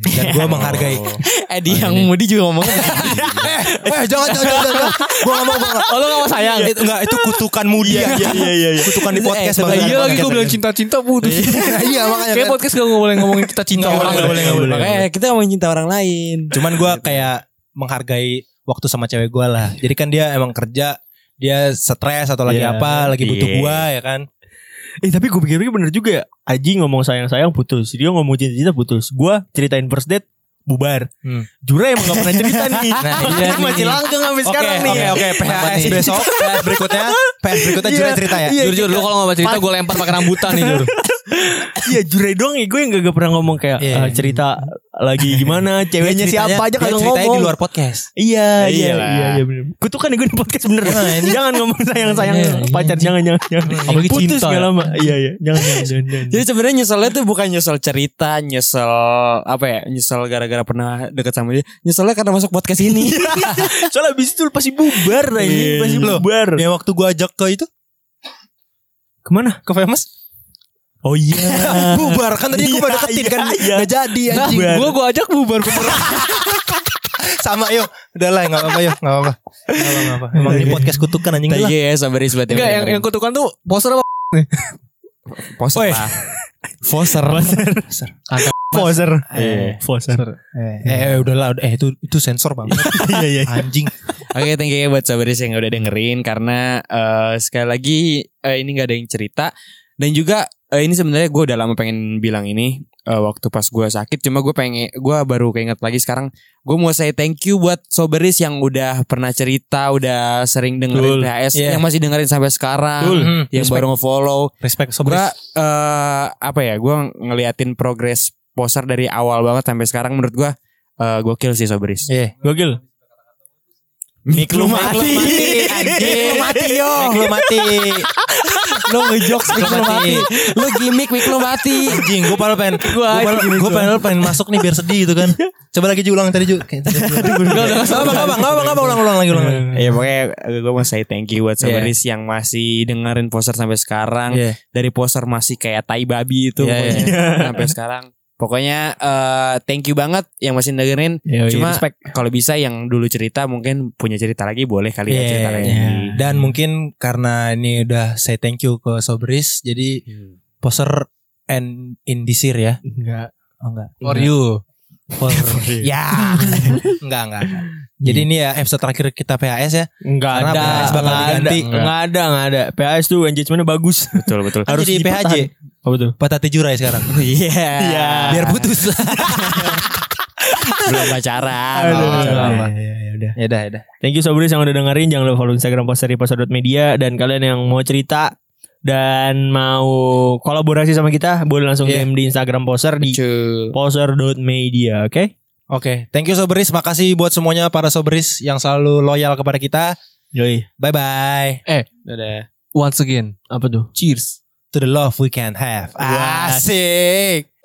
Dan gue menghargai. Eh di yang Moody juga ngomong eh jangan jangan jangan. jangan. Gue gak mau gue gak. Oh lu gak mau sayang? Itu enggak itu kutukan Mudi Iya, aja. iya, iya, iya. Kutukan di podcast Eh. Iya lagi gue bilang cinta-cinta putus. Iya makanya Kayak kan. podcast gak boleh ngomongin kita cinta Nggak orang. boleh, nggak boleh, nggak boleh. Makanya kita ngomongin cinta orang lain. Cuman gue kayak menghargai waktu sama cewek gue lah. Jadi kan dia emang kerja, dia stres atau lagi Iya, apa, lagi butuh iya. gue ya kan. Eh tapi gue pikir-pikir bener juga ya. Aji ngomong sayang-sayang putus. Dia ngomong cinta-cinta putus. Gua ceritain first date bubar. Hmm. Jura emang gak pernah cerita nih. Nah, Ini iya masih langgeng sampai Oke, sekarang nih. oke, oke. PHS besok, PHS berikutnya, PHS berikutnya Iya, Jura cerita ya. iya. Jujur jujur lu kalau gak mau cerita gue lempar pakai rambutan nih jujur. Iya Jure doang ya gue yang gak, pernah ngomong kayak Iya. "Ah, cerita lagi gimana ceweknya siapa aja ceritanya ngomong. di luar podcast. Iya iya Iyalah. iya iya bener. Kutukan gue di podcast bener. Ini- jangan ngomong sayang-sayang Iya, iya. pacar jangan jangan jangan. Apalagi Putus cinta gak ya. lama. Iya iya jangan jangan jangan. Jadi sebenarnya nyeselnya tuh bukan nyesel cerita, nyesel apa ya? Nyesel gara-gara pernah deket sama dia. Nyeselnya karena masuk podcast ini. Soalnya abis itu pasti bubar lagi, Iya. pasti bubar. Yang waktu gue ajak ke itu, Ke mana? ke famous. Oh iya. Bubar kan tadi gue Iya, udah deketin iya, kan iya. Gak jadi Nah, anjing gue gue ajak bubar. Sama yuk Udah lah gak apa-apa yuk Gak apa-apa Gak apa-apa Emang ini podcast kutukan anjing lah you ya sabaris buat Enggak yang yang kutukan tuh poster apa? poser Woi. lah. Poser. Poser. Eh. Poser. Eh, eh udahlah udah- Eh itu itu sensor banget Iya iya. Anjing Oke, thank you ya buat sabaris yang udah dengerin karena eh, sekali lagi eh, ini nggak ada yang cerita dan juga eh, ini sebenarnya gue udah lama pengen bilang ini eh, waktu pas gue sakit cuma gue pengen gue baru keinget lagi sekarang gue mau say thank you buat soberis yang udah pernah cerita udah sering dengerin Betul. PHS Iya. yang masih dengerin sampai sekarang Betul. yang Respect. baru nge-follow Respect gue sobres eh apa ya gue ngeliatin progres poster dari awal banget sampai sekarang menurut gue eh gokil sih soberis Iya Gokil. Mik lu mati. Anjing Mik lu mati, yo. Mik lu mati Lo ngejokes Mik lu mati. Lo gimmick Mik lo mati. Anjing gue padahal pengen Gue anjing, gue padahal pengen masuk nih biar sedih gitu kan. Coba lagi Ju ulang tadi Ju Kayak tadi Ju. Gak apa Gak apa Gak apa Gak apa Ulang ulang lagi ulang lagi. Ya pokoknya gue mau say thank you buat Sabaris yang masih dengerin poster sampai sekarang. Iya. Dari poster masih kayak tai babi itu Iya, pokoknya. Iya. Sampai sekarang Pokoknya eh, thank you banget yang masih dengerin. Iya, Cuma kalau bisa yang dulu cerita mungkin punya cerita lagi boleh kali ya Iya, cerita lagi. iya. Dan mungkin karena ini udah say thank you ke Sobris Jadi poster and in this year ya. Enggak. Oh enggak. For you. For Ya. Enggak enggak Jadi ini ya episode terakhir kita PHS ya Enggak Karena ada. PHS bakal Enggak ada. Enggak ada, enggak ada. PHS tuh engagementnya bagus. Betul betul Harus jadi PHJ Apa tuh? Patati Jurai sekarang Iya Iya. Biar putus Belum pacaran Aduh. belum pacaran. Iya, iya, iya, udah. Ya udah ya udah Thank you Sobris yang udah dengerin. Jangan lupa follow Instagram poster di poster.media. Dan kalian yang mau cerita dan mau kolaborasi sama kita boleh langsung Iya. DM di Instagram poster di Betul. poster.media, oke? Oke, thank you Sobris. Makasih buat semuanya para Sobris yang selalu loyal kepada kita. Yoi. Bye bye. Dadah. Once again. Apa tuh? Cheers. To the love we can have. Asik.